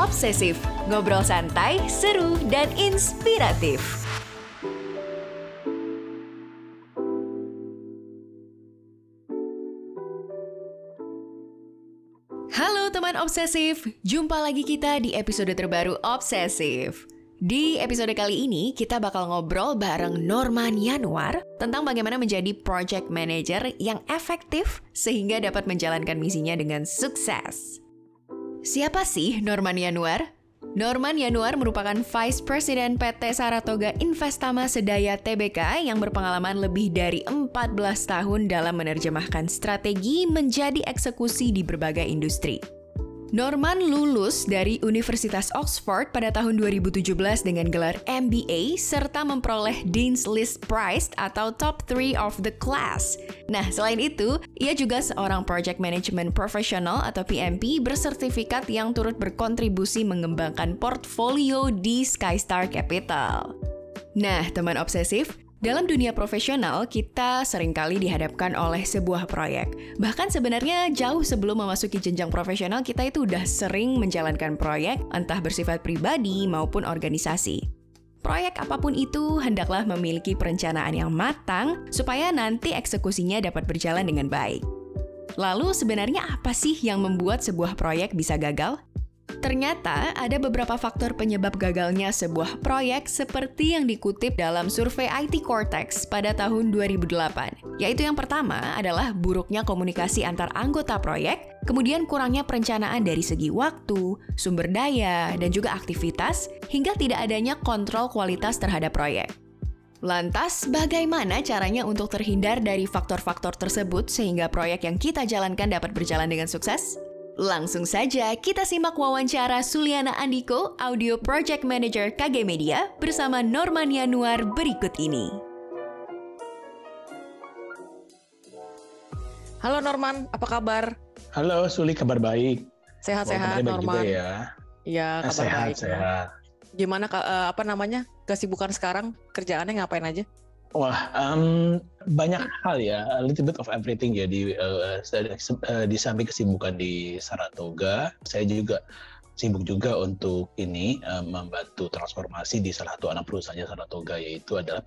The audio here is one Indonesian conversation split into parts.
Obsesif, ngobrol santai, seru, dan inspiratif. Halo teman obsesif, jumpa lagi kita di episode terbaru Obsesif. Di episode kali ini, kita bakal ngobrol bareng Norman Yanuar tentang bagaimana menjadi project manager yang efektif sehingga dapat menjalankan misinya dengan sukses. Siapa sih Norman Yanuar? Norman Yanuar merupakan Vice President PT Saratoga Investama Sedaya Tbk yang berpengalaman lebih dari 14 tahun dalam menerjemahkan strategi menjadi eksekusi di berbagai industri. Norman lulus dari Universitas Oxford pada tahun 2017 dengan gelar MBA serta memperoleh Dean's List Prize atau Top 3 of the Class. Nah, selain itu, ia juga seorang Project Management Professional atau PMP bersertifikat yang turut berkontribusi mengembangkan portfolio di Skystar Capital. Nah, teman obsesif, dalam dunia profesional, kita sering kali dihadapkan oleh sebuah proyek. Bahkan sebenarnya jauh sebelum memasuki jenjang profesional, kita itu udah sering menjalankan proyek, entah bersifat pribadi maupun organisasi. Proyek apa pun itu hendaklah memiliki perencanaan yang matang supaya nanti eksekusinya dapat berjalan dengan baik. Lalu sebenarnya apa sih yang membuat sebuah proyek bisa gagal? Ternyata ada beberapa faktor penyebab gagalnya sebuah proyek seperti yang dikutip dalam survei IT Cortex pada tahun 2008. Yaitu yang pertama adalah buruknya komunikasi antar anggota proyek, kemudian kurangnya perencanaan dari segi waktu, sumber daya, dan juga aktivitas, hingga tidak adanya kontrol kualitas terhadap proyek. Lantas, bagaimana caranya untuk terhindar dari faktor-faktor tersebut sehingga proyek yang kita jalankan dapat berjalan dengan sukses? Langsung saja kita simak wawancara Suliana Andiko, Audio Project Manager KG Media bersama Norman Yanuar berikut ini. Halo Norman, apa kabar? Halo Suli, kabar baik. Sehat-sehat Norman. Juga ya. Iya, kabar sehat, baik. Sehat. Gimana uh, apa namanya? Kesibukan sekarang? Kerjaannya ngapain aja? Wah, um, banyak hal ya, a little bit of everything ya di uh, di samping kesibukan di Saratoga, saya juga sibuk juga untuk ini uh, membantu transformasi di salah satu anak perusahaannya Saratoga yaitu adalah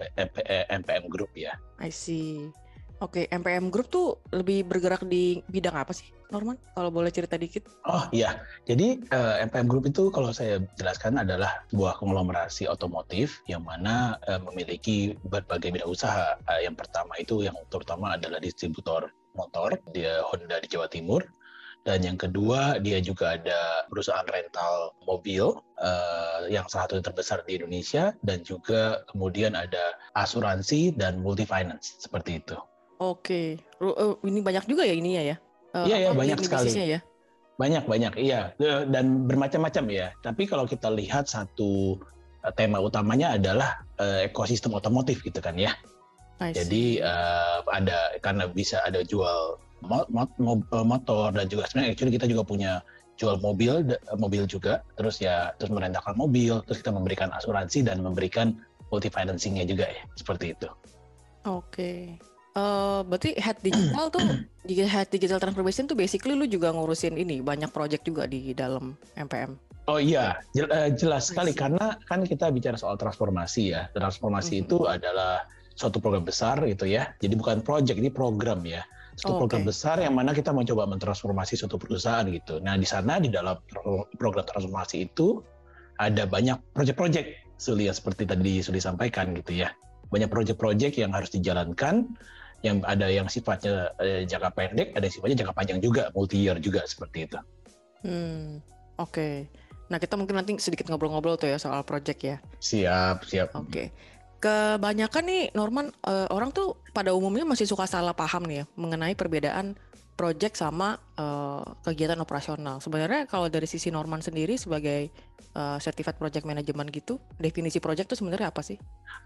MPM Group ya. I see. Oke, MPM Group tuh lebih bergerak di bidang apa sih, Norman? Kalau boleh cerita dikit. Oh iya, jadi uh, eh, MPM Group itu kalau saya jelaskan adalah sebuah konglomerasi otomotif yang mana uh, memiliki berbagai bidang usaha. Uh, yang pertama itu yang terutama adalah distributor motor, dia Honda di Jawa Timur. Dan yang kedua, dia juga ada perusahaan rental mobil uh, yang salah satu terbesar di Indonesia dan juga kemudian ada asuransi dan multi finance seperti itu. Oke, uh, ini banyak juga ya ini ya? Uh, iya ya banyak sekali. Ya? Banyak banyak iya dan bermacam-macam ya. Tapi kalau kita lihat satu tema utamanya adalah uh, ekosistem otomotif gitu kan ya. Jadi uh, ada karena bisa ada jual mo mo motor dan juga sebenarnya actually kita juga punya jual mobil mobil juga terus ya terus merentakan mobil terus kita memberikan asuransi dan memberikan multi financingnya juga ya seperti itu. Oke. Uh, berarti head digital tuh head digital transformation tuh basically lu juga ngurusin ini banyak project juga di dalam MPM. Oh iya, jel, uh, jelas sekali karena kan kita bicara soal transformasi ya. Transformasi mm -hmm. itu adalah suatu program besar gitu ya. Jadi bukan project, ini program ya. Suatu oh, program okay. besar yang mana kita mencoba mentransformasi suatu perusahaan gitu. Nah, di sana di dalam program transformasi itu ada banyak project-project Suli seperti tadi Suli sampaikan gitu ya. Banyak project-project yang harus dijalankan yang ada yang sifatnya eh, jangka pendek, ada yang sifatnya jangka panjang juga, multi year juga seperti itu. Hmm, oke. Okay. Nah kita mungkin nanti sedikit ngobrol-ngobrol tuh ya soal project ya. Siap, siap. Oke. Okay. Kebanyakan nih Norman uh, orang tuh pada umumnya masih suka salah paham nih ya mengenai perbedaan project sama uh, kegiatan operasional. Sebenarnya kalau dari sisi Norman sendiri sebagai uh, certified project management gitu, definisi project itu sebenarnya apa sih?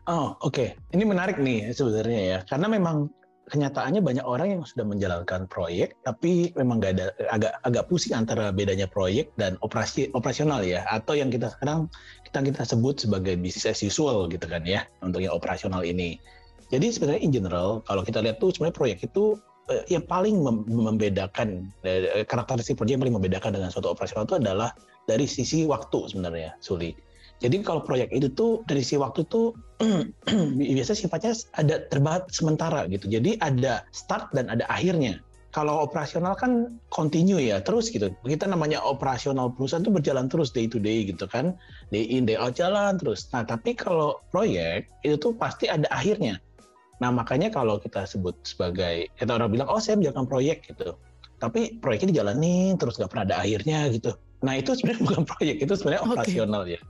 Oh, oke. Okay. Ini menarik nih sebenarnya ya. Karena memang kenyataannya banyak orang yang sudah menjalankan proyek tapi memang gak ada agak agak pusing antara bedanya proyek dan operasi operasional ya atau yang kita sekarang kita kita sebut sebagai business as usual gitu kan ya untuk yang operasional ini. Jadi sebenarnya in general kalau kita lihat tuh sebenarnya proyek itu uh, yang paling membedakan uh, karakteristik proyek yang paling membedakan dengan suatu operasional itu adalah dari sisi waktu sebenarnya, Suli. Jadi kalau proyek itu tuh dari sisi waktu tuh biasa sifatnya ada terbatas sementara gitu. Jadi ada start dan ada akhirnya. Kalau operasional kan continue ya, terus gitu. Kita namanya operasional perusahaan itu berjalan terus day to day gitu kan. Day in, day out jalan terus. Nah tapi kalau proyek itu tuh pasti ada akhirnya. Nah makanya kalau kita sebut sebagai, kita orang bilang, oh saya menjalankan proyek gitu. Tapi proyeknya dijalani terus nggak pernah ada akhirnya gitu. Nah itu sebenarnya bukan proyek, itu sebenarnya okay. operasional ya.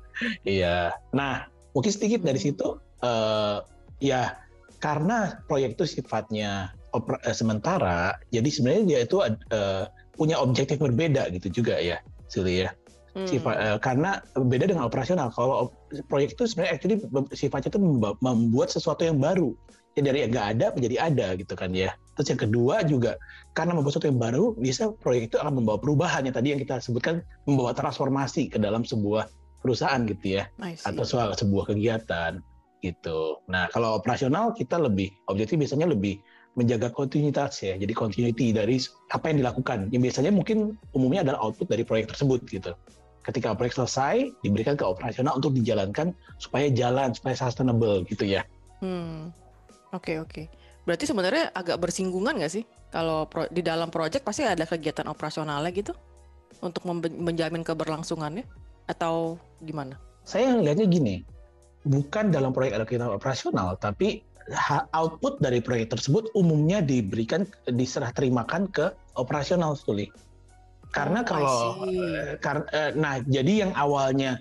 Iya. Nah mungkin sedikit dari situ, uh, ya karena proyek itu sifatnya oper, uh, sementara, jadi sebenarnya dia itu uh, punya objektif berbeda gitu juga ya, Sili ya. Hmm. Sifat, uh, karena beda dengan operasional. Kalau proyek itu sebenarnya actually sifatnya itu membuat sesuatu yang baru ya dari nggak ada menjadi ada gitu kan ya. Terus yang kedua juga karena membuat sesuatu yang baru bisa proyek itu akan membawa perubahan yang tadi yang kita sebutkan membawa transformasi ke dalam sebuah perusahaan gitu ya atau soal sebuah kegiatan gitu. Nah kalau operasional kita lebih objektif biasanya lebih menjaga kontinuitas ya. Jadi continuity dari apa yang dilakukan. Yang biasanya mungkin umumnya adalah output dari proyek tersebut gitu. Ketika proyek selesai diberikan ke operasional untuk dijalankan supaya jalan supaya sustainable gitu ya. Hmm. Oke oke. Berarti sebenarnya agak bersinggungan nggak sih? Kalau pro, di dalam proyek pasti ada kegiatan operasionalnya gitu untuk menjamin keberlangsungannya atau gimana? Saya ngelihatnya gini, bukan dalam proyek ada kegiatan operasional, tapi output dari proyek tersebut umumnya diberikan diserah terimakan ke operasional sekali. Karena oh, kalau karena eh, nah jadi yang awalnya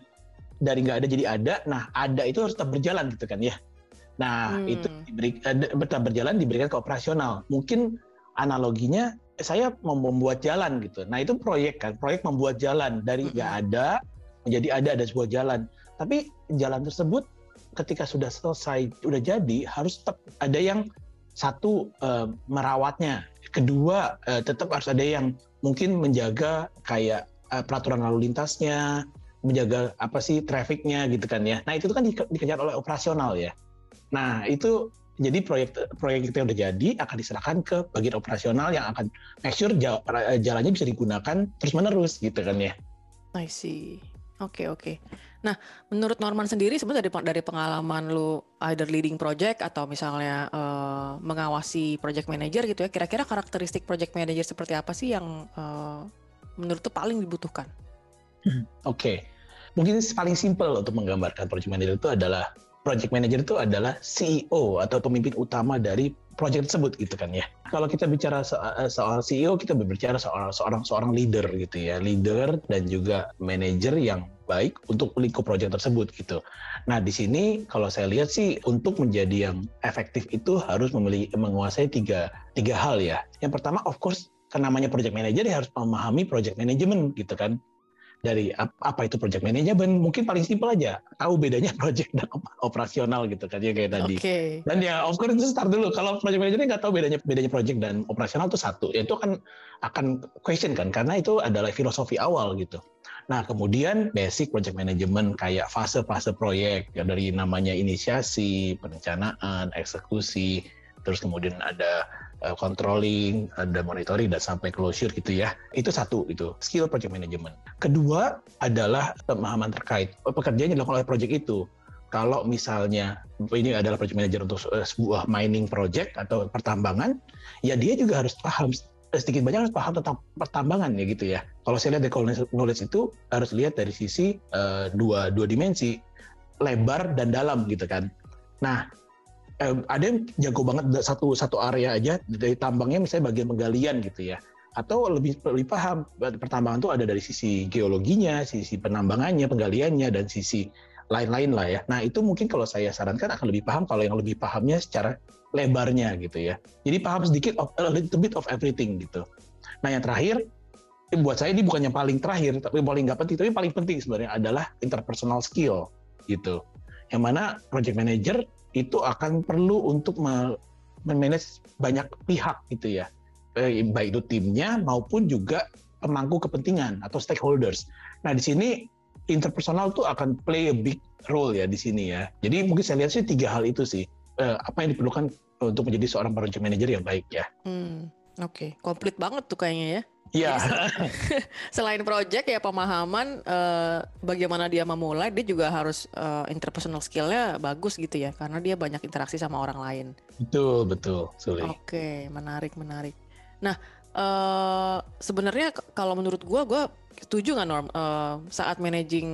dari nggak ada jadi ada, nah ada itu harus tetap berjalan gitu kan ya. Nah, hmm. itu diberi, uh, berjalan diberikan ke operasional. Mungkin analoginya saya mau membuat jalan gitu. Nah, itu proyek kan, proyek membuat jalan dari hmm. nggak hmm. ada menjadi ada ada sebuah jalan. Tapi jalan tersebut ketika sudah selesai, sudah jadi harus tetap ada yang satu uh, merawatnya, kedua uh, tetap harus ada yang mungkin menjaga kayak uh, peraturan lalu lintasnya, menjaga apa sih trafficnya gitu kan ya. Nah itu kan di, dikejar oleh operasional ya. Nah, itu jadi proyek proyek kita udah jadi akan diserahkan ke bagian operasional yang akan make sure jalannya bisa digunakan terus menerus gitu kan ya. I see. Oke okay, oke. Okay. Nah, menurut Norman sendiri sebenarnya dari dari pengalaman lu either leading project atau misalnya uh, mengawasi project manager gitu ya, kira-kira karakteristik project manager seperti apa sih yang uh, menurut tuh paling dibutuhkan? Oke. Okay. Mungkin paling simpel untuk menggambarkan project manager itu adalah project manager itu adalah CEO atau pemimpin utama dari project tersebut gitu kan ya. Kalau kita bicara eh, soal CEO, kita berbicara soal seorang seorang leader gitu ya, leader dan juga manager yang baik untuk lingkup project tersebut gitu. Nah di sini kalau saya lihat sih untuk menjadi yang efektif itu harus memiliki menguasai tiga tiga hal ya. Yang pertama of course kan namanya project manager ya harus memahami project management gitu kan dari apa itu project management mungkin paling simpel aja. Tahu bedanya project dan operasional gitu kan ya kayak tadi. Okay. dan ya of course itu start dulu. Kalau project manager nggak tahu bedanya bedanya project dan operasional itu satu. Ya itu akan akan question kan karena itu adalah filosofi awal gitu. Nah, kemudian basic project management kayak fase-fase proyek ya dari namanya inisiasi, perencanaan, eksekusi, terus kemudian ada uh, controlling, ada monitoring dan sampai closure gitu ya. Itu satu itu skill project management. Kedua adalah pemahaman terkait pekerjaan yang dilakukan oleh project itu. Kalau misalnya ini adalah project manager untuk uh, sebuah mining project atau pertambangan, ya dia juga harus paham sedikit banyak harus paham tentang pertambangan ya gitu ya. Kalau saya lihat dari knowledge itu harus lihat dari sisi uh, dua dua dimensi lebar dan dalam gitu kan. Nah, eh, ada yang jago banget satu satu area aja dari tambangnya misalnya bagian penggalian gitu ya atau lebih lebih paham pertambangan itu ada dari sisi geologinya, sisi penambangannya, penggaliannya dan sisi lain-lain lah ya. Nah itu mungkin kalau saya sarankan akan lebih paham kalau yang lebih pahamnya secara lebarnya gitu ya. Jadi paham sedikit of a little bit of everything gitu. Nah yang terakhir buat saya ini bukan yang paling terakhir tapi paling nggak penting tapi paling penting sebenarnya adalah interpersonal skill gitu. Yang mana project manager itu akan perlu untuk memanage banyak pihak gitu ya eh, baik itu timnya maupun juga pemangku kepentingan atau stakeholders. Nah di sini interpersonal tuh akan play a big role ya di sini ya. Jadi mungkin saya lihat sih tiga hal itu sih eh, apa yang diperlukan untuk menjadi seorang project manager yang baik ya. Hmm. Oke, komplit banget tuh kayaknya ya. Iya. Selain project ya pemahaman eh, bagaimana dia memulai, dia juga harus eh, interpersonal skillnya bagus gitu ya, karena dia banyak interaksi sama orang lain. betul, betul, Suli. Oke, menarik, menarik. Nah, eh sebenarnya kalau menurut gua, gua setuju nggak Norm eh, saat managing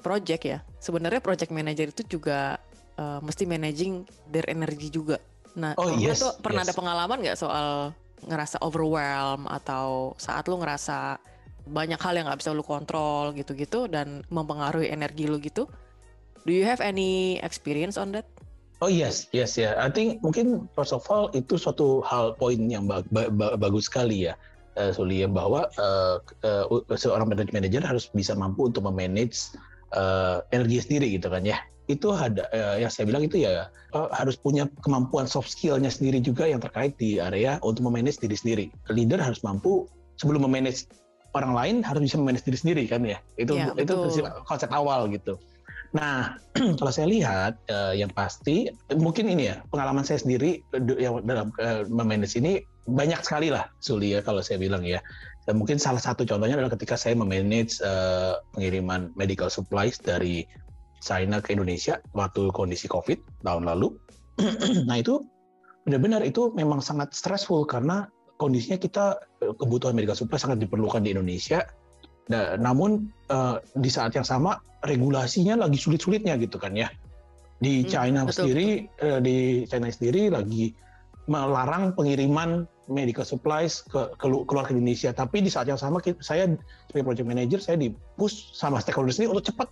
project ya. Sebenarnya project manager itu juga eh, mesti managing their energy juga. Nah, Oh, yes, tuh pernah ada pengalaman nggak soal ngerasa overwhelm atau saat lu ngerasa banyak hal yang nggak bisa lu kontrol gitu-gitu dan mempengaruhi energi lu gitu? Do you have any experience on that? Oh yes, yes ya. I think mungkin first of all itu suatu hal poin yang ba- ba- ba- bagus sekali ya, uh, Suli ya bahwa uh, uh, seorang manager harus bisa mampu untuk memanage uh, energi sendiri gitu kan ya. Itu ada uh, yang saya bilang itu ya uh, harus punya kemampuan soft skill-nya sendiri juga yang terkait di area untuk memanage diri sendiri. Leader harus mampu sebelum memanage orang lain harus bisa memanage diri sendiri kan ya. Itu Ya, itu betul. prinsip- konsep awal gitu. Nah, kalau saya lihat eh, yang pasti mungkin ini ya pengalaman saya sendiri eh, yang dalam eh, memanage ini banyak sekali lah Suli ya kalau saya bilang ya. Dan mungkin salah satu contohnya adalah ketika saya memanage eh, pengiriman medical supplies dari China ke Indonesia waktu kondisi COVID tahun lalu. nah itu benar-benar itu memang sangat stressful karena kondisinya kita eh, kebutuhan medical supply sangat diperlukan di Indonesia. Nah, namun eh, di saat yang sama regulasinya lagi sulit-sulitnya gitu kan ya. Di Hmm, China betul, sendiri eh, di China sendiri lagi melarang pengiriman medical supplies ke kelu- keluar ke Indonesia. Tapi di saat yang sama saya sebagai project manager saya di push sama stakeholder ini untuk cepat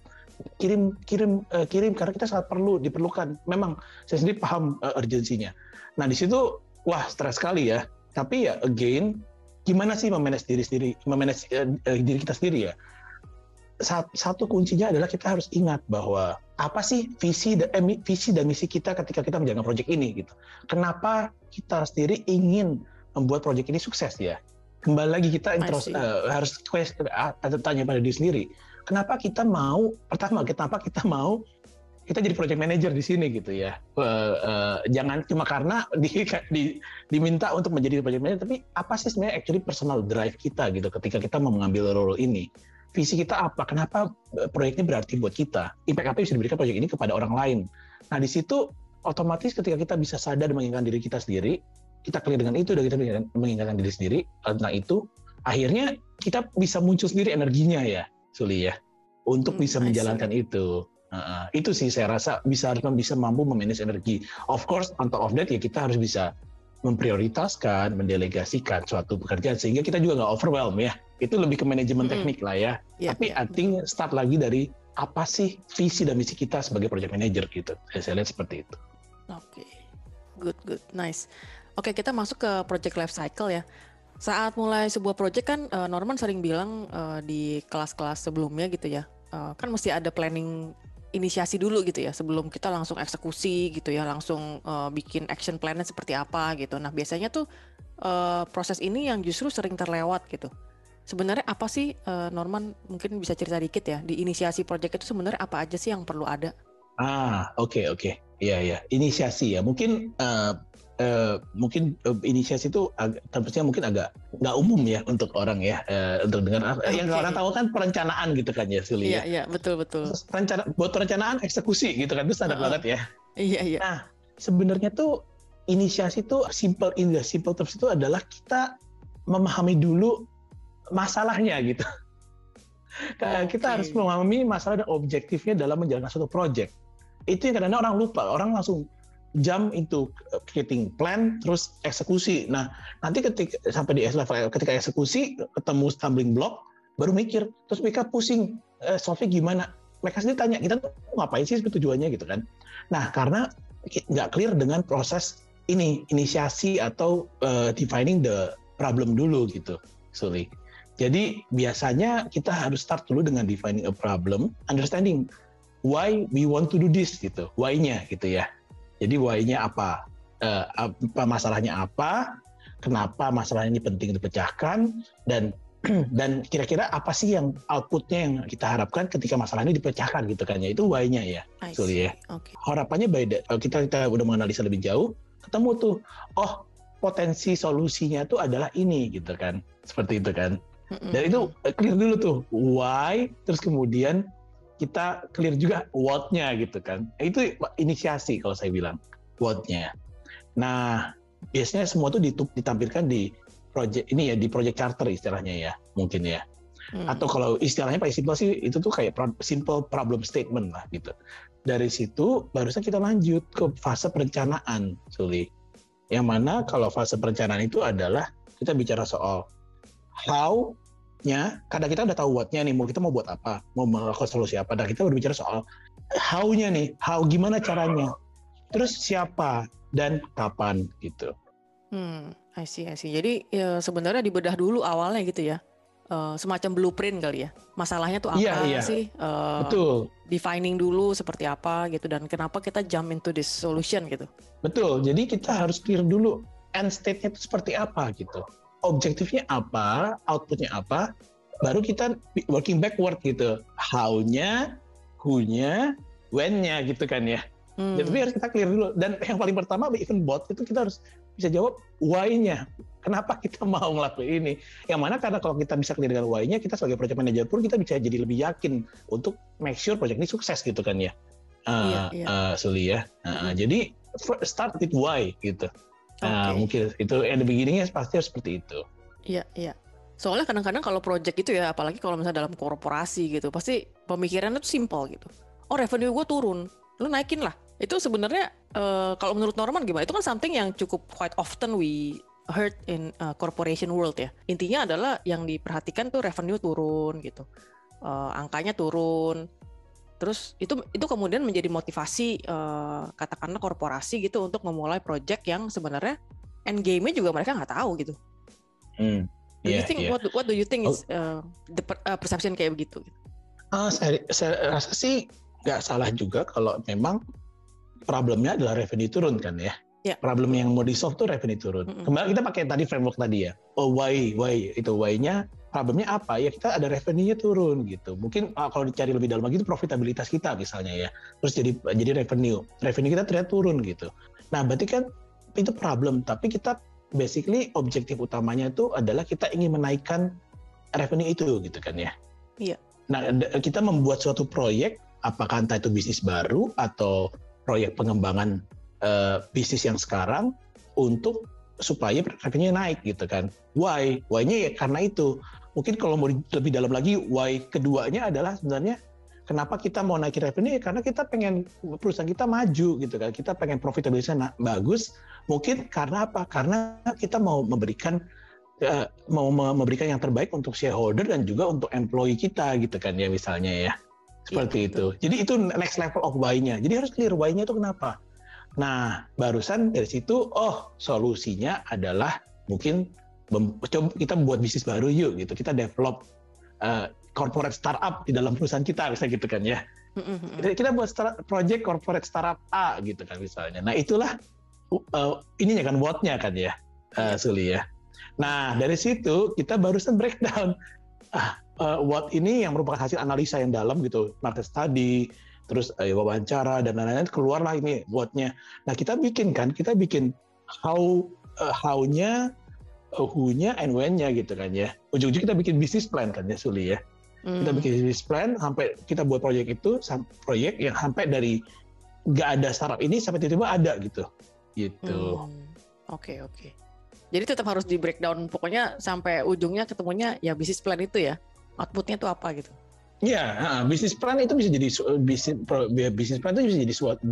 kirim kirim eh, kirim karena kita sangat perlu diperlukan. Memang saya sendiri paham eh, urgensinya. Nah di situ wah stres sekali ya. Tapi ya again gimana sih memanage diri sendiri, memanage eh, diri kita sendiri ya. Sat- Satu kuncinya adalah kita harus ingat bahwa apa sih visi dan eh, visi dan misi kita ketika kita menjalankan proyek ini gitu. Kenapa kita sendiri ingin membuat proyek ini sukses ya? Kembali lagi kita intros, eh, harus question, ah, tanya pada diri sendiri. Kenapa kita mau pertama kenapa kita mau kita jadi project manager di sini gitu ya. Eh, eh, jangan cuma karena di, di, diminta untuk menjadi project manager, tapi apa sih sebenarnya actually personal drive kita gitu ketika kita mau mengambil role ini. Visi kita apa? Kenapa eh, proyek ini berarti buat kita? Impact apa yang bisa diberikan proyek ini kepada orang lain? Nah di situ otomatis ketika kita bisa sadar mengingatkan diri kita sendiri, kita clear dengan itu dan kita mengingatkan diri sendiri tentang itu, akhirnya kita bisa muncul sendiri energinya ya, Suli ya, untuk Hmm, bisa I see. menjalankan itu. Uh, itu sih saya rasa bisa harus bisa mampu memanage energi. Of course, on top of that ya kita harus bisa memprioritaskan, mendelegasikan suatu pekerjaan sehingga kita juga nggak overwhelm ya. Itu lebih ke manajemen Mm-mm. teknik lah ya. Ya, Tapi ya. I think start lagi dari apa sih visi dan misi kita sebagai project manager gitu. Saya, saya lihat seperti itu. Oke, good, good, nice. Oke, kita masuk ke project life cycle ya. Saat mulai sebuah project kan eh, Norman sering bilang eh, di kelas-kelas sebelumnya gitu ya, eh, kan mesti ada planning inisiasi dulu gitu ya, sebelum kita langsung eksekusi gitu ya, langsung bikin action plan-nya seperti apa gitu. Nah biasanya tuh proses ini yang justru sering terlewat gitu. Sebenarnya apa sih Norman mungkin bisa cerita dikit ya di inisiasi project itu sebenarnya apa aja sih yang perlu ada? Ah, oke oke. Iya ya, inisiasi ya. Mungkin eh, eh, mungkin eh, inisiasi itu agak tentunya mungkin agak nggak umum ya untuk orang ya eh, untuk dengar Eh, yang Oke. orang tahu kan perencanaan gitu kan ya Suli Iya ya. iya betul betul. Terus rencana buat perencanaan eksekusi gitu kan itu standar Heeh. banget ya. Iya iya. Nah, sebenarnya tuh inisiasi tuh simple in the simple terms itu adalah kita memahami dulu masalahnya gitu. Ka- Oke. Kita harus memahami masalah dan objektifnya dalam menjalankan suatu project. Itu yang kadang-kadang orang lupa, orang langsung jump into creating plan terus eksekusi. Nah, nanti ketika sampai di level ketika eksekusi ketemu stumbling block baru mikir, terus mereka pusing eh, solve gimana? Mereka sendiri tanya, kita tuh ngapain sih tujuannya gitu kan? Nah, karena nggak clear dengan proses ini inisiasi atau eh, defining the problem dulu gitu, Suli. Jadi biasanya kita harus start dulu dengan defining a problem, understanding why we want to do this gitu, why-nya gitu ya. Jadi why-nya apa? Eh, apa masalahnya apa? Kenapa masalah ini penting dipecahkan dan dan kira-kira apa sih yang outputnya yang kita harapkan ketika masalah ini dipecahkan gitu kan ya itu why-nya ya. I Sorry see. ya. Oke. Harapannya by the- kalau kita kita udah menganalisa lebih jauh, ketemu tuh, oh potensi solusinya tuh adalah ini gitu kan. Seperti itu kan. Dan itu clear dulu tuh why, terus kemudian kita clear juga what-nya gitu kan. Itu inisiasi kalau saya bilang what-nya. Nah, biasanya semua tuh ditampilkan di project ini ya di project charter istilahnya ya mungkin ya. Hmm. Atau kalau istilahnya paling simpel sih itu tuh kayak simple problem statement lah gitu. Dari situ barusan kita lanjut ke fase perencanaan, Suli. Yang mana kalau fase perencanaan itu adalah kita bicara soal how-nya, kadang kita udah tahu what-nya nih, mau kita mau buat apa, mau melakukan solusi apa, dan kita berbicara soal how-nya nih, how gimana caranya, terus siapa dan kapan gitu. Hmm, I see, I see. Jadi ya, sebenarnya dibedah dulu awalnya gitu ya uh, semacam blueprint kali ya. Masalahnya tuh apa iya, iya. sih? Uh, Betul. Defining dulu seperti apa gitu dan kenapa kita jump into this solution gitu. Betul. Jadi kita harus clear dulu end state-nya itu seperti apa gitu. Objektifnya apa, outputnya apa, baru kita working backward gitu. How-nya, who-nya, when-nya gitu kan ya. Hmm. Jadi harus kita clear dulu. Dan yang paling pertama even bot itu kita harus bisa jawab why-nya. Kenapa kita mau ngelakuin ini? Yang mana karena kalau kita bisa clear dengan why-nya, kita sebagai project manager pun kita bisa jadi lebih yakin untuk make sure project ini sukses gitu kan ya. Uh, iya, iya. Uh, Suli ya. Uh, mm-hmm. Jadi start with why gitu. Okay. Uh, mungkin itu at the beginning pasti harus seperti itu. Iya, iya. Soalnya kadang-kadang kalau project itu ya, apalagi kalau misalnya dalam korporasi gitu, pasti pemikirannya tuh simple gitu. Oh revenue gue turun, lu naikin lah. Itu sebenarnya uh, kalau menurut Norman gimana? Itu kan something yang cukup quite often we heard in uh, corporation world ya. Intinya adalah yang diperhatikan tuh revenue turun gitu. Uh, angkanya turun. Terus itu itu kemudian menjadi motivasi uh, katakanlah korporasi gitu untuk memulai project yang sebenarnya end game-nya juga mereka nggak tahu gitu. Hmm. Do yeah, you iya, think yeah. what what do you think is uh, the uh, perception kayak begitu? Uh, saya, saya rasa sih nggak salah juga kalau memang problemnya adalah revenue turun kan ya. Yeah. Problem yang mau di solve tuh revenue turun. Mm -hmm. Kembali kita pakai tadi framework tadi ya. Oh why, why itu why-nya problemnya apa? Ya kita ada revenue-nya turun gitu. Mungkin uh, kalau dicari lebih dalam lagi itu profitabilitas kita misalnya ya. Terus jadi jadi revenue. Revenue kita ternyata turun gitu. Nah, berarti kan itu problem, tapi kita basically objektif utamanya itu adalah kita ingin menaikkan revenue itu gitu kan ya. Iya. Nah, kita membuat suatu proyek apakah entah itu bisnis baru atau proyek pengembangan uh, bisnis yang sekarang untuk supaya revenue naik gitu kan. Why? Why-nya ya karena itu. Mungkin kalau mau lebih dalam lagi, why keduanya adalah sebenarnya kenapa kita mau naikin revenue ya karena kita pengen perusahaan kita maju gitu kan. Kita pengen profitabilitasnya bagus. Mungkin karena apa? Karena kita mau memberikan uh, mau memberikan yang terbaik untuk shareholder dan juga untuk employee kita gitu kan ya misalnya ya. Seperti ya, itu. Jadi itu next level of why-nya. Jadi harus clear why-nya itu kenapa. Nah, barusan dari situ, oh solusinya adalah mungkin coba kita buat bisnis baru yuk gitu. Kita develop uh, corporate startup di dalam perusahaan kita, bisa gitu kan ya. Kita, kita buat start, project corporate startup A gitu kan misalnya. Nah itulah uh, ininya kan what-nya kan ya, uh, Suli ya. Nah dari situ kita barusan breakdown. Ah, uh, what ini yang merupakan hasil analisa yang dalam gitu, market study, terus uh, wawancara dan lain-lain keluarlah ini whatnya. Nah kita bikin kan, kita bikin how uh, how-nya, who-nya, and when-nya gitu kan ya. Ujung-ujung kita bikin bisnis plan kan ya Suli ya. Hmm. Kita bikin bisnis plan sampai kita buat proyek itu, proyek yang sampai dari nggak ada startup ini sampai tiba-tiba ada gitu. Gitu. Oke hmm. oke. Okay, okay. Jadi tetap harus di breakdown pokoknya sampai ujungnya ketemunya ya bisnis plan itu ya outputnya itu apa gitu? Iya, uh, bisnis plan itu bisa jadi bisnis bisnis plan itu bisa jadi suatu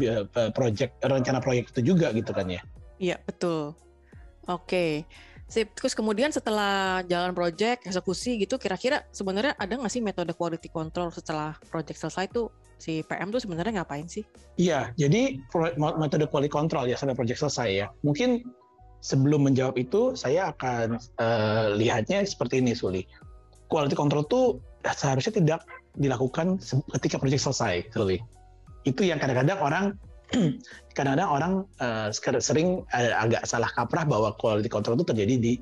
project rencana proyek itu juga gitu kan ya? Iya betul. Oke, sip. Terus kemudian setelah jalan project eksekusi gitu, kira-kira sebenarnya ada nggak sih metode quality control setelah project selesai tuh si PM tuh sebenarnya ngapain sih? Iya, jadi metode quality control ya sampai project selesai ya. Mungkin sebelum menjawab itu saya akan uh, lihatnya seperti ini Suli quality control itu seharusnya tidak dilakukan ketika proyek selesai, really. Itu yang kadang-kadang orang kadang-kadang orang uh, sering uh, agak salah kaprah bahwa quality control itu terjadi di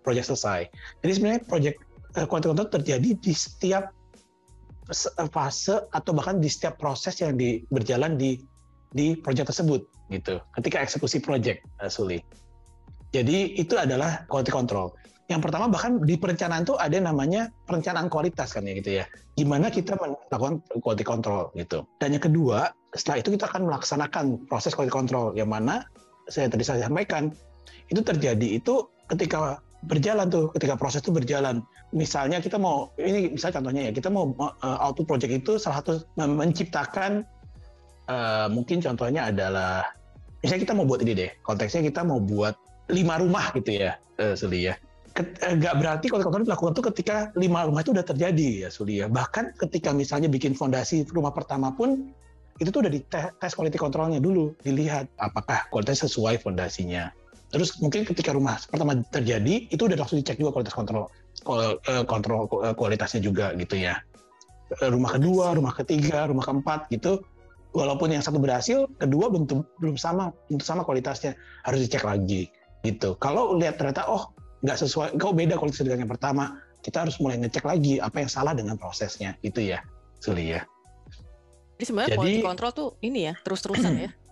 proyek selesai. Jadi sebenarnya proyek uh, quality control terjadi di setiap fase atau bahkan di setiap proses yang di, berjalan di di proyek tersebut gitu. Ketika eksekusi proyek, uh, Suli. Jadi itu adalah quality control. Yang pertama bahkan di perencanaan tuh ada namanya perencanaan kualitas kan ya gitu ya. Gimana kita melakukan quality control gitu. Dan yang kedua, setelah itu kita akan melaksanakan proses quality control yang mana saya tadi saya sampaikan itu terjadi itu ketika berjalan tuh ketika proses itu berjalan misalnya kita mau ini misalnya contohnya ya kita mau uh, auto project itu salah satu menciptakan uh, mungkin contohnya adalah misalnya kita mau buat ini deh konteksnya kita mau buat lima rumah gitu ya uh, Suli ya nggak berarti kalau kontrol dilakukan tuh ketika lima rumah itu udah terjadi ya Suli ya bahkan ketika misalnya bikin fondasi rumah pertama pun itu tuh udah di tes quality kontrolnya dulu dilihat apakah kualitas sesuai fondasinya Terus mungkin ketika rumah pertama terjadi itu udah langsung dicek juga kualitas kontrol eh, kontrol eh, kualitasnya juga gitu ya. Eh, rumah kedua, rumah ketiga, rumah keempat gitu. Walaupun yang satu berhasil, kedua belum belum sama, belum sama kualitasnya harus dicek lagi gitu. Kalau lihat ternyata oh nggak sesuai, kau beda kualitas dengan yang pertama, kita harus mulai ngecek lagi apa yang salah dengan prosesnya. Itu ya, Suli ya. Jadi sebenarnya quality control tuh ini ya terus-terusan ya.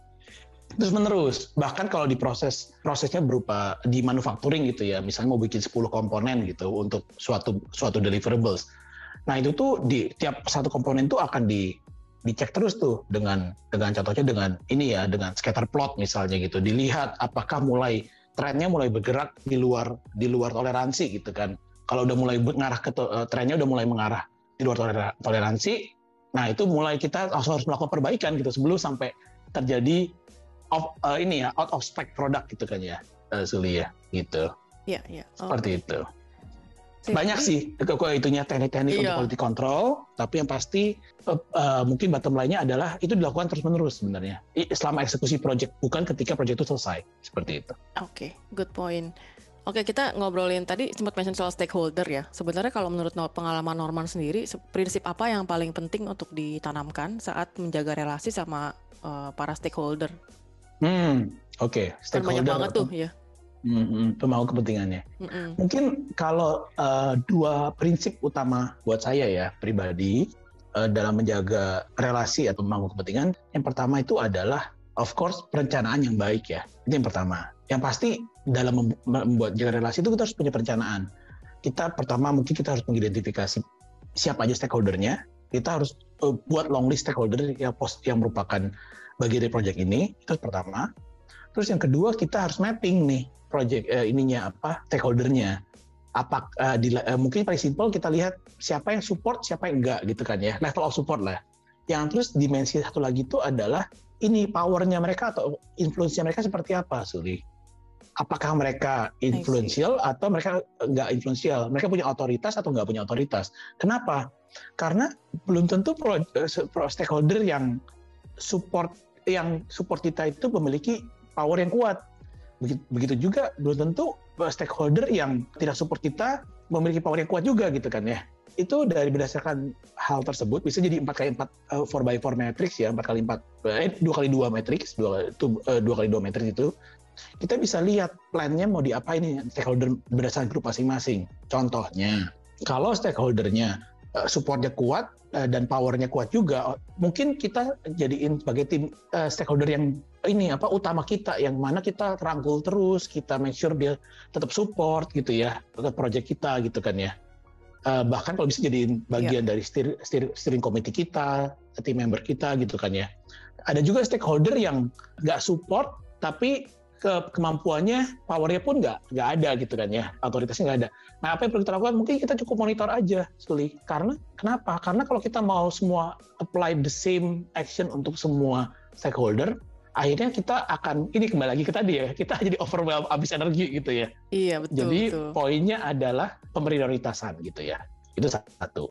Terus menerus bahkan kalau di proses prosesnya berupa di manufacturing gitu ya. Misalnya mau bikin 10 komponen gitu untuk suatu suatu deliverables. Nah itu tuh di tiap satu komponen tuh akan di dicek terus tuh dengan dengan contohnya dengan ini ya dengan scatter plot misalnya gitu. Dilihat apakah mulai trennya mulai bergerak di luar di luar toleransi gitu kan kalau udah mulai mengarah ke uh, trennya udah mulai mengarah di luar toleransi nah itu mulai kita harus melakukan perbaikan gitu sebelum sampai terjadi of, uh, ini ya out of spec produk gitu kan ya uh, Suli ya gitu. Iya iya. Seperti itu. Banyak sih kok itunya teknik-teknik iya. untuk quality control, tapi yang pasti uh, uh, mungkin bottom line-nya adalah itu dilakukan terus-menerus sebenarnya selama eksekusi project, bukan ketika project itu selesai seperti itu. Oke, okay, good point. Oke, kita ngobrolin tadi sempat mention soal stakeholder ya. Sebenarnya kalau menurut pengalaman Norman sendiri, prinsip apa yang paling penting untuk ditanamkan saat menjaga relasi sama uh, para stakeholder Hmm, oke. Okay. Stakeholder. Banyak banget tuh ya. Hmm, pemangku kepentingannya. Mm-mm. Mungkin kalau uh, dua prinsip utama buat saya ya pribadi uh, dalam menjaga relasi atau pemangku kepentingan, yang pertama itu adalah of course perencanaan yang baik ya. Itu yang pertama. Yang pasti dalam membuat jaga relasi itu kita harus punya perencanaan. Kita pertama mungkin kita harus mengidentifikasi siapa aja stakeholdernya. Kita harus uh, buat long list stakeholder yang post yang merupakan bagi dari project ini itu pertama terus yang kedua kita harus mapping nih project uh, ininya apa stakeholdernya. Apa uh, di, uh, mungkin paling simpel kita lihat siapa yang support siapa yang enggak gitu kan ya. Level of support lah. Yang terus dimensi satu lagi itu adalah ini powernya mereka atau influence-nya mereka seperti apa Suri? Apakah mereka influential atau mereka enggak influential? Mereka punya otoritas atau enggak punya otoritas? Kenapa? Karena belum tentu pro, pro stakeholder yang support yang support kita itu memiliki power yang kuat. Begitu, juga belum tentu stakeholder yang tidak support kita memiliki power yang kuat juga gitu kan ya. Itu dari berdasarkan hal tersebut bisa jadi empat kali empat uh, four by four matrix ya empat kali empat eh dua kali dua matrix dua itu uh, dua kali dua matrix itu kita bisa lihat plannya mau diapain nih stakeholder berdasarkan grup masing-masing. Contohnya kalau stakeholdernya uh, supportnya kuat dan powernya kuat juga, mungkin kita jadiin sebagai tim stakeholder yang ini apa utama kita yang mana kita rangkul terus, kita make sure dia tetap support gitu ya ke project kita gitu kan ya. Uh, bahkan kalau bisa jadiin bagian yeah. dari steer, steer, steering committee kita, tim member kita gitu kan ya. Ada juga stakeholder yang nggak support tapi ke kemampuannya, powernya pun nggak nggak ada gitu kan ya, otoritasnya nggak ada. Nah apa yang perlu kita lakukan? Mungkin kita cukup monitor aja, Suli. Karena kenapa? Karena kalau kita mau semua apply the same action untuk semua stakeholder, akhirnya kita akan ini kembali lagi ke tadi ya, kita jadi overwhelm, habis energi gitu ya. Iya betul. Jadi betul. poinnya adalah pemprioritasan gitu ya. Itu satu.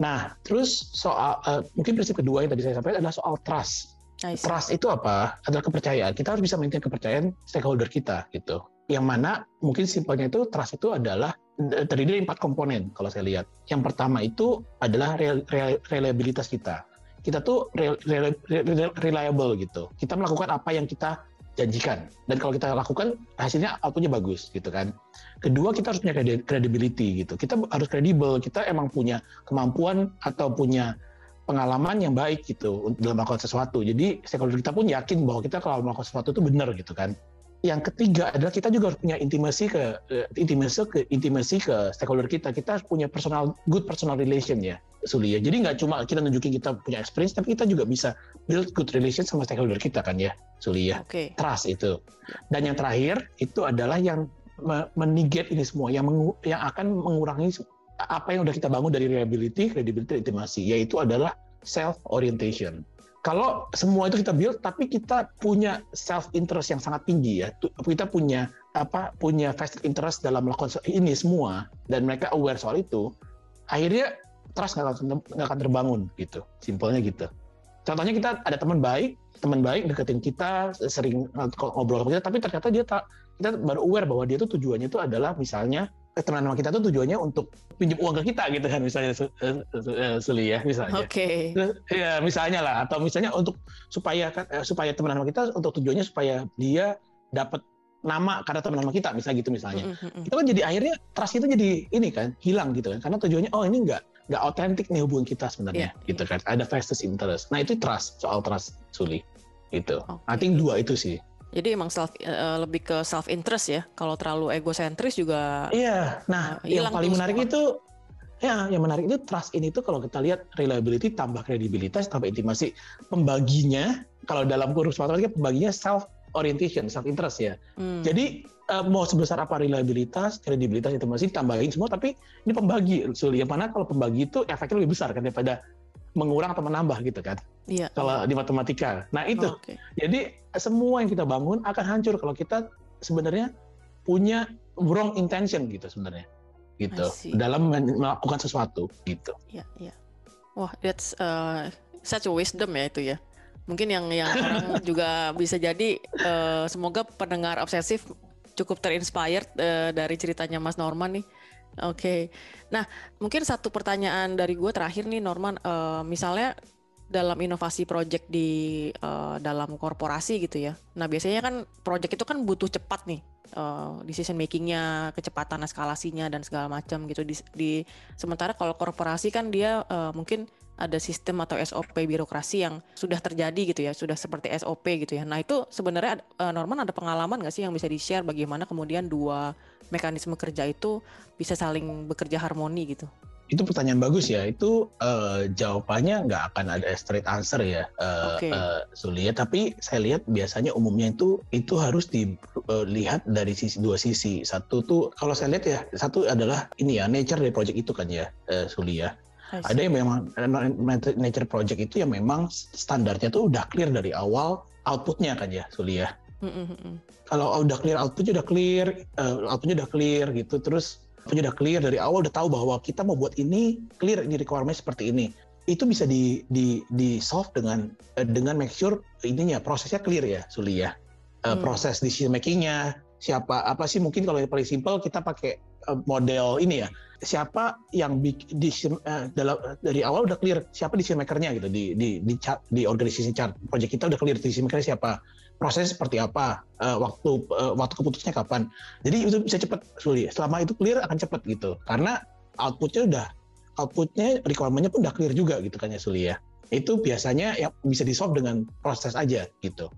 Nah, terus soal uh, mungkin prinsip kedua yang tadi saya sampaikan adalah soal trust Trust itu apa? Adalah kepercayaan. Kita harus bisa maintain kepercayaan stakeholder kita gitu. Yang mana mungkin simpelnya itu trust itu adalah terdiri dari empat komponen kalau saya lihat. Yang pertama itu adalah reliabilitas kita. Kita tuh reliable gitu. Kita melakukan apa yang kita janjikan. Dan kalau kita lakukan hasilnya outputnya bagus gitu kan. Kedua kita harus punya credibility gitu. Kita harus kredibel. Kita emang punya kemampuan atau punya pengalaman yang baik gitu dalam melakukan sesuatu. Jadi stakeholder kita pun yakin bahwa kita kalau melakukan sesuatu itu benar gitu kan. Yang ketiga adalah kita juga harus punya intimasi ke uh, intimasi ke intimasi ke stakeholder kita. Kita harus punya personal good personal relation ya, Suli ya. Jadi nggak cuma kita nunjukin kita punya experience, tapi kita juga bisa build good relation sama stakeholder kita kan ya, Suli ya. Okay. Trust itu. Dan yang terakhir itu adalah yang menigate ini semua, yang mengu, yang akan mengurangi apa yang udah kita bangun dari reliability, credibility, intimasi, yaitu adalah self orientation kalau semua itu kita build tapi kita punya self interest yang sangat tinggi ya. Kita punya apa punya vested interest dalam melakukan ini semua. Dan mereka aware soal itu akhirnya trust nggak akan akan terbangun gitu. Simpelnya gitu. Contohnya kita ada teman baik teman baik deketin kita sering ngobrol sama kita tapi ternyata dia tak kita baru aware bahwa dia tuh tujuannya itu adalah misalnya teman teman kita tuh tujuannya untuk pinjam uang ke kita gitu kan misalnya uh, uh, Suli ya misalnya. Oke. Okay. Ya misalnya lah atau misalnya untuk supaya kan uh, supaya teman-teman kita untuk tujuannya supaya dia dapat nama karena teman-teman kita misalnya gitu misalnya. Mm -hmm. Itu kan jadi akhirnya trust itu jadi ini kan hilang gitu kan karena tujuannya oh ini enggak enggak otentik nih hubungan kita sebenarnya yeah, gitu yeah. kan. Ada vested interest. Nah itu trust soal trust Suli itu. Okay. I think dua itu sih. Jadi emang self uh, lebih ke self interest ya. Kalau terlalu egosentris juga Iya. Nah, uh, yang paling menarik semua. itu ya yang menarik itu trust ini tuh kalau kita lihat reliability tambah kredibilitas tambah intimasi. Pembaginya kalau dalam kursus matematika pembaginya self orientation, self interest ya. Hmm. Jadi uh, mau sebesar apa reliabilitas, kredibilitas, intimasi tambahin semua tapi ini pembagi. Suli yang mana kalau pembagi itu efeknya lebih besar kan daripada mengurang atau menambah gitu kan. Iya. Kalau di matematika. Nah, itu. Oh, okay. Jadi semua yang kita bangun akan hancur kalau kita sebenarnya punya wrong intention gitu sebenarnya. Gitu. Dalam melakukan sesuatu gitu. Iya, iya. Wah, that's uh, such a wisdom ya itu ya. Mungkin yang yang orang juga bisa jadi uh, semoga pendengar obsesif cukup terinspired uh, dari ceritanya Mas Norman nih Oke, okay. nah mungkin satu pertanyaan dari gue terakhir nih Norman, uh, misalnya dalam inovasi project di uh, dalam korporasi gitu ya. Nah biasanya kan project itu kan butuh cepat nih, uh, decision makingnya, kecepatan eskalasinya dan segala macam gitu. Di, di sementara kalau korporasi kan dia uh, mungkin ada sistem atau SOP birokrasi yang sudah terjadi gitu ya, sudah seperti SOP gitu ya. Nah itu sebenarnya uh, Norman ada pengalaman nggak sih yang bisa di-share bagaimana kemudian dua mekanisme kerja itu bisa saling bekerja harmoni gitu? Itu pertanyaan bagus ya. Itu uh, jawabannya nggak akan ada straight answer ya, uh, okay. uh, Sulia. Tapi saya lihat biasanya umumnya itu itu harus dilihat uh, dari sisi dua sisi. Satu tuh kalau saya lihat ya, satu adalah ini ya nature dari project itu kan ya, uh, Sulia ada yang memang nature project itu yang memang standarnya tuh udah clear dari awal outputnya kan ya Suli ya. Mm-hmm. Kalau udah clear outputnya udah clear, uh, outputnya udah clear gitu, terus outputnya udah clear dari awal udah tahu bahwa kita mau buat ini clear ini requirement seperti ini. Itu bisa di di di solve dengan uh, dengan make sure ininya prosesnya clear ya Suli ya. Uh, mm. Proses decision makingnya siapa apa sih mungkin kalau yang paling simpel kita pakai model ini ya. Siapa yang di, di uh, dalam dari awal udah clear siapa decision makernya gitu di di di, chat, di organisasi chart. Project kita udah clear decision makernya siapa proses seperti apa uh, waktu waktu keputusnya kapan. Jadi itu bisa cepat Suli. Selama itu clear akan cepat gitu. Karena outputnya udah outputnya requirementnya pun udah clear juga gitu kan ya Suli ya. Itu biasanya ya bisa di solve dengan proses aja gitu.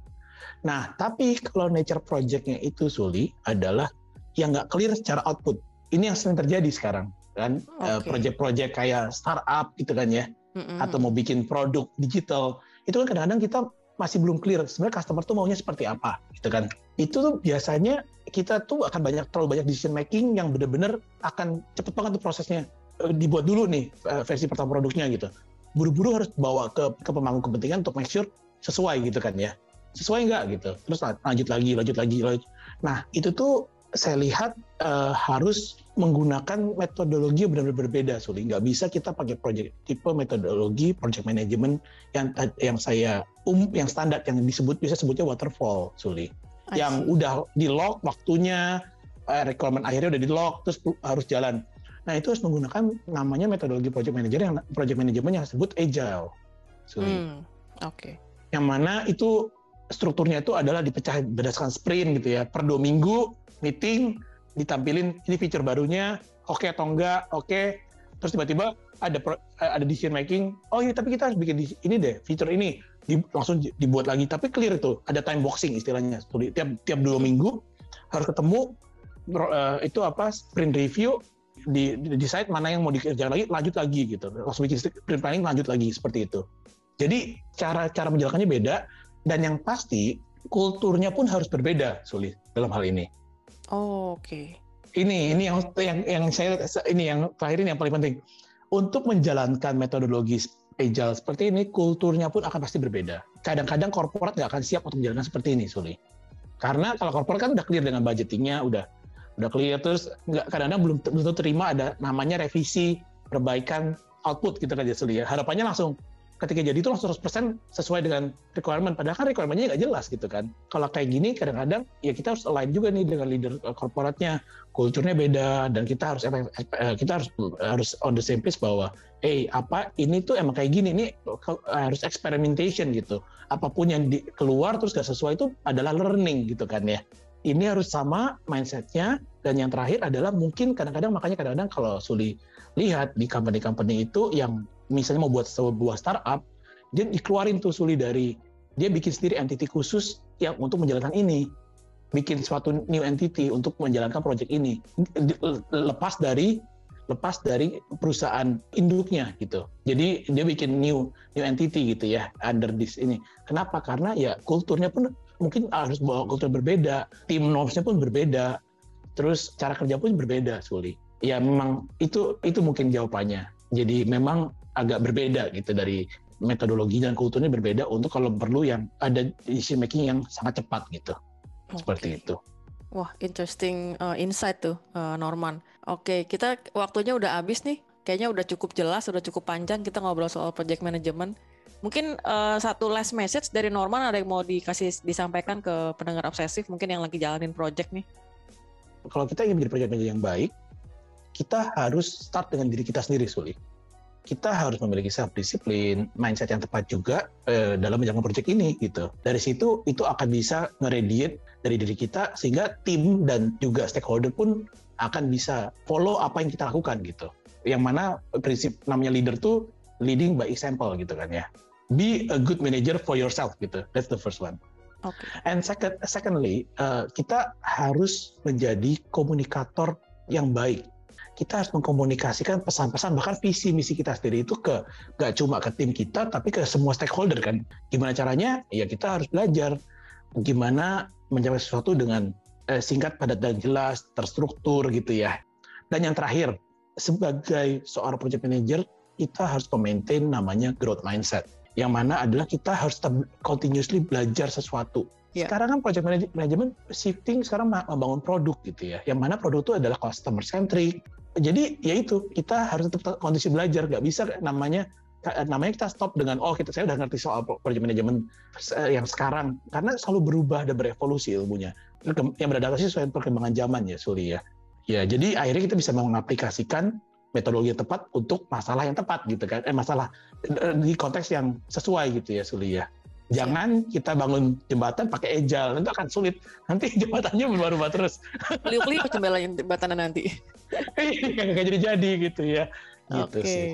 Nah tapi kalau nature projectnya itu Suli adalah yang nggak clear secara output ini yang sering terjadi sekarang kan okay. project-project kayak startup gitu kan ya mm-hmm. atau mau bikin produk digital itu kan kadang-kadang kita masih belum clear sebenarnya customer tuh maunya seperti apa gitu kan itu tuh biasanya kita tuh akan banyak terlalu banyak decision making yang benar-benar akan cepet banget tuh prosesnya eh, dibuat dulu nih eh, versi pertama produknya gitu buru-buru harus bawa ke ke pemangku kepentingan untuk make sure sesuai gitu kan ya sesuai nggak gitu terus lanjut lagi lanjut lagi lanjut. nah itu tuh saya lihat uh, harus menggunakan metodologi yang benar-benar berbeda, Suli. Nggak bisa kita pakai project tipe metodologi project management yang yang saya um yang standar yang disebut bisa sebutnya waterfall, Suli. Yang udah di lock waktunya, uh, requirement akhirnya udah di lock, terus harus jalan. Nah itu harus menggunakan namanya metodologi project manager yang project management yang disebut agile, Suli. Hmm, Oke. Okay. Yang mana itu strukturnya itu adalah dipecah berdasarkan sprint gitu ya. Per dua minggu meeting ditampilin ini fitur barunya oke okay atau enggak oke. Okay, terus tiba-tiba ada pro, ada decision making oh iya tapi kita harus bikin ini deh fitur ini. Di, langsung dibuat lagi tapi clear itu ada time boxing istilahnya. Tiap tiap dua minggu harus ketemu uh, itu apa sprint review di, di decide mana yang mau dikerjakan lagi lanjut lagi gitu. Langsung bikin sprint planning lanjut lagi seperti itu. Jadi cara cara menjalankannya beda dan yang pasti kulturnya pun harus berbeda sulit dalam hal ini oh, oke. Okay ini ini yang yang yang saya ini yang terakhir ini yang paling penting. Untuk menjalankan metodologi agile seperti ini kulturnya pun akan pasti berbeda. Kadang-kadang korporat nggak akan siap untuk menjalankan seperti ini Suli. Karena kalau korporat kan udah clear dengan budgetingnya udah udah clear terus nggak kadang-kadang belum belum terima ada namanya revisi perbaikan output gitu kan ya Suli ya. Harapannya langsung ketika jadi itu langsung 100% sesuai dengan requirement. Padahal kan requirementnya nggak jelas gitu kan. Kalau kayak gini kadang-kadang ya kita harus align juga nih dengan leader korporatnya, kulturnya beda dan kita harus eh, kita harus harus on the same page bahwa eh hey, apa ini tuh emang kayak gini ini harus experimentation gitu. Apa pun yang di, keluar terus gak sesuai itu adalah learning gitu kan ya. Ini harus sama mindsetnya dan yang terakhir adalah mungkin kadang-kadang makanya kadang-kadang kalau Suli lihat di company-company itu yang misalnya mau buat sebuah startup, dia dikeluarin tuh Suli dari dia bikin sendiri entity khusus yang untuk menjalankan ini, bikin suatu new entity untuk menjalankan project ini, lepas dari lepas dari perusahaan induknya gitu. Jadi dia bikin new new entity gitu ya under this ini. Kenapa? Karena ya kulturnya pun mungkin harus bawa kultur berbeda, tim normsnya pun berbeda, terus cara kerja pun berbeda, Suli. Ya memang itu itu mungkin jawabannya. Jadi memang agak berbeda gitu dari metodologi dan kulturnya berbeda untuk kalau perlu yang ada decision making yang sangat cepat gitu. Okay. Seperti itu. Wah, interesting uh, insight tuh uh, Norman. Oke, okay, kita waktunya udah habis nih. Kayaknya udah cukup jelas, udah cukup panjang kita ngobrol soal project management. Mungkin uh, satu last message dari Norman ada yang mau dikasih disampaikan ke pendengar obsesif mungkin yang lagi jalanin project nih. Kalau kita ingin menjadi project manager yang baik, kita harus start dengan diri kita sendiri, Suli kita harus memiliki self disiplin, mindset yang tepat juga eh, dalam menjalankan proyek ini gitu. Dari situ itu akan bisa ngerediate dari diri kita sehingga tim dan juga stakeholder pun akan bisa follow apa yang kita lakukan gitu. Yang mana prinsip namanya leader tuh leading by example gitu kan ya. Be a good manager for yourself gitu. That's the first one. Okay. And second, secondly, uh, kita harus menjadi komunikator yang baik kita harus mengkomunikasikan pesan-pesan bahkan visi misi kita sendiri itu ke gak cuma ke tim kita tapi ke semua stakeholder kan gimana caranya ya kita harus belajar gimana mencapai sesuatu dengan eh, singkat padat dan jelas terstruktur gitu ya dan yang terakhir sebagai seorang project manager kita harus memaintain namanya growth mindset yang mana adalah kita harus continuously belajar sesuatu Yeah. Sekarang kan project management shifting sekarang membangun produk gitu ya. Yang mana produk itu adalah customer centric, jadi ya itu kita harus tetap kondisi belajar nggak bisa namanya namanya kita stop dengan oh kita saya udah ngerti soal project management eh, yang sekarang karena selalu berubah dan berevolusi ilmunya yang beradaptasi sesuai perkembangan zaman ya Suri ya ya jadi akhirnya kita bisa mengaplikasikan metodologi yang tepat untuk masalah yang tepat gitu kan eh masalah eh, di konteks yang sesuai gitu ya Suli ya Jangan kita bangun jembatan pakai ejal, itu akan sulit. Nanti jembatannya berubah-ubah terus. Liuk-liuk jembatan nanti. Iya, Gak jadi-jadi gitu ya. Gitu Oke. Okay.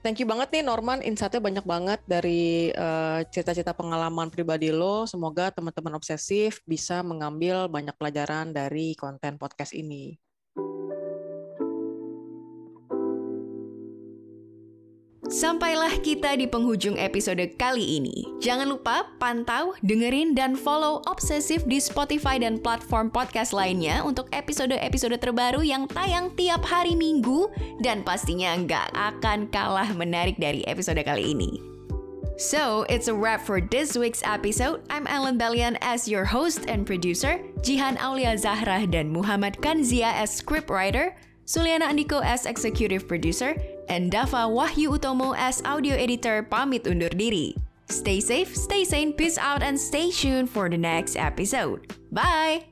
Thank you banget nih Norman, insight-nya banyak banget dari uh, cerita-cerita pengalaman pribadi lo. Semoga teman-teman obsesif bisa mengambil banyak pelajaran dari konten podcast ini. Sampailah kita di penghujung episode kali ini. Jangan lupa pantau, dengerin, dan follow Obsesif di Spotify dan platform podcast lainnya untuk episode-episode terbaru yang tayang tiap hari Minggu dan pastinya nggak akan kalah menarik dari episode kali ini. So, it's a wrap for this week's episode. I'm Ellen Bellian as your host and producer, Jihan Aulia Zahra dan Muhammad Kanzia as scriptwriter, Suliana Andiko as executive producer, and Dava Wahyu Utomo as audio editor pamit undur diri. Stay safe, stay sane, peace out, and stay tuned for the next episode. Bye!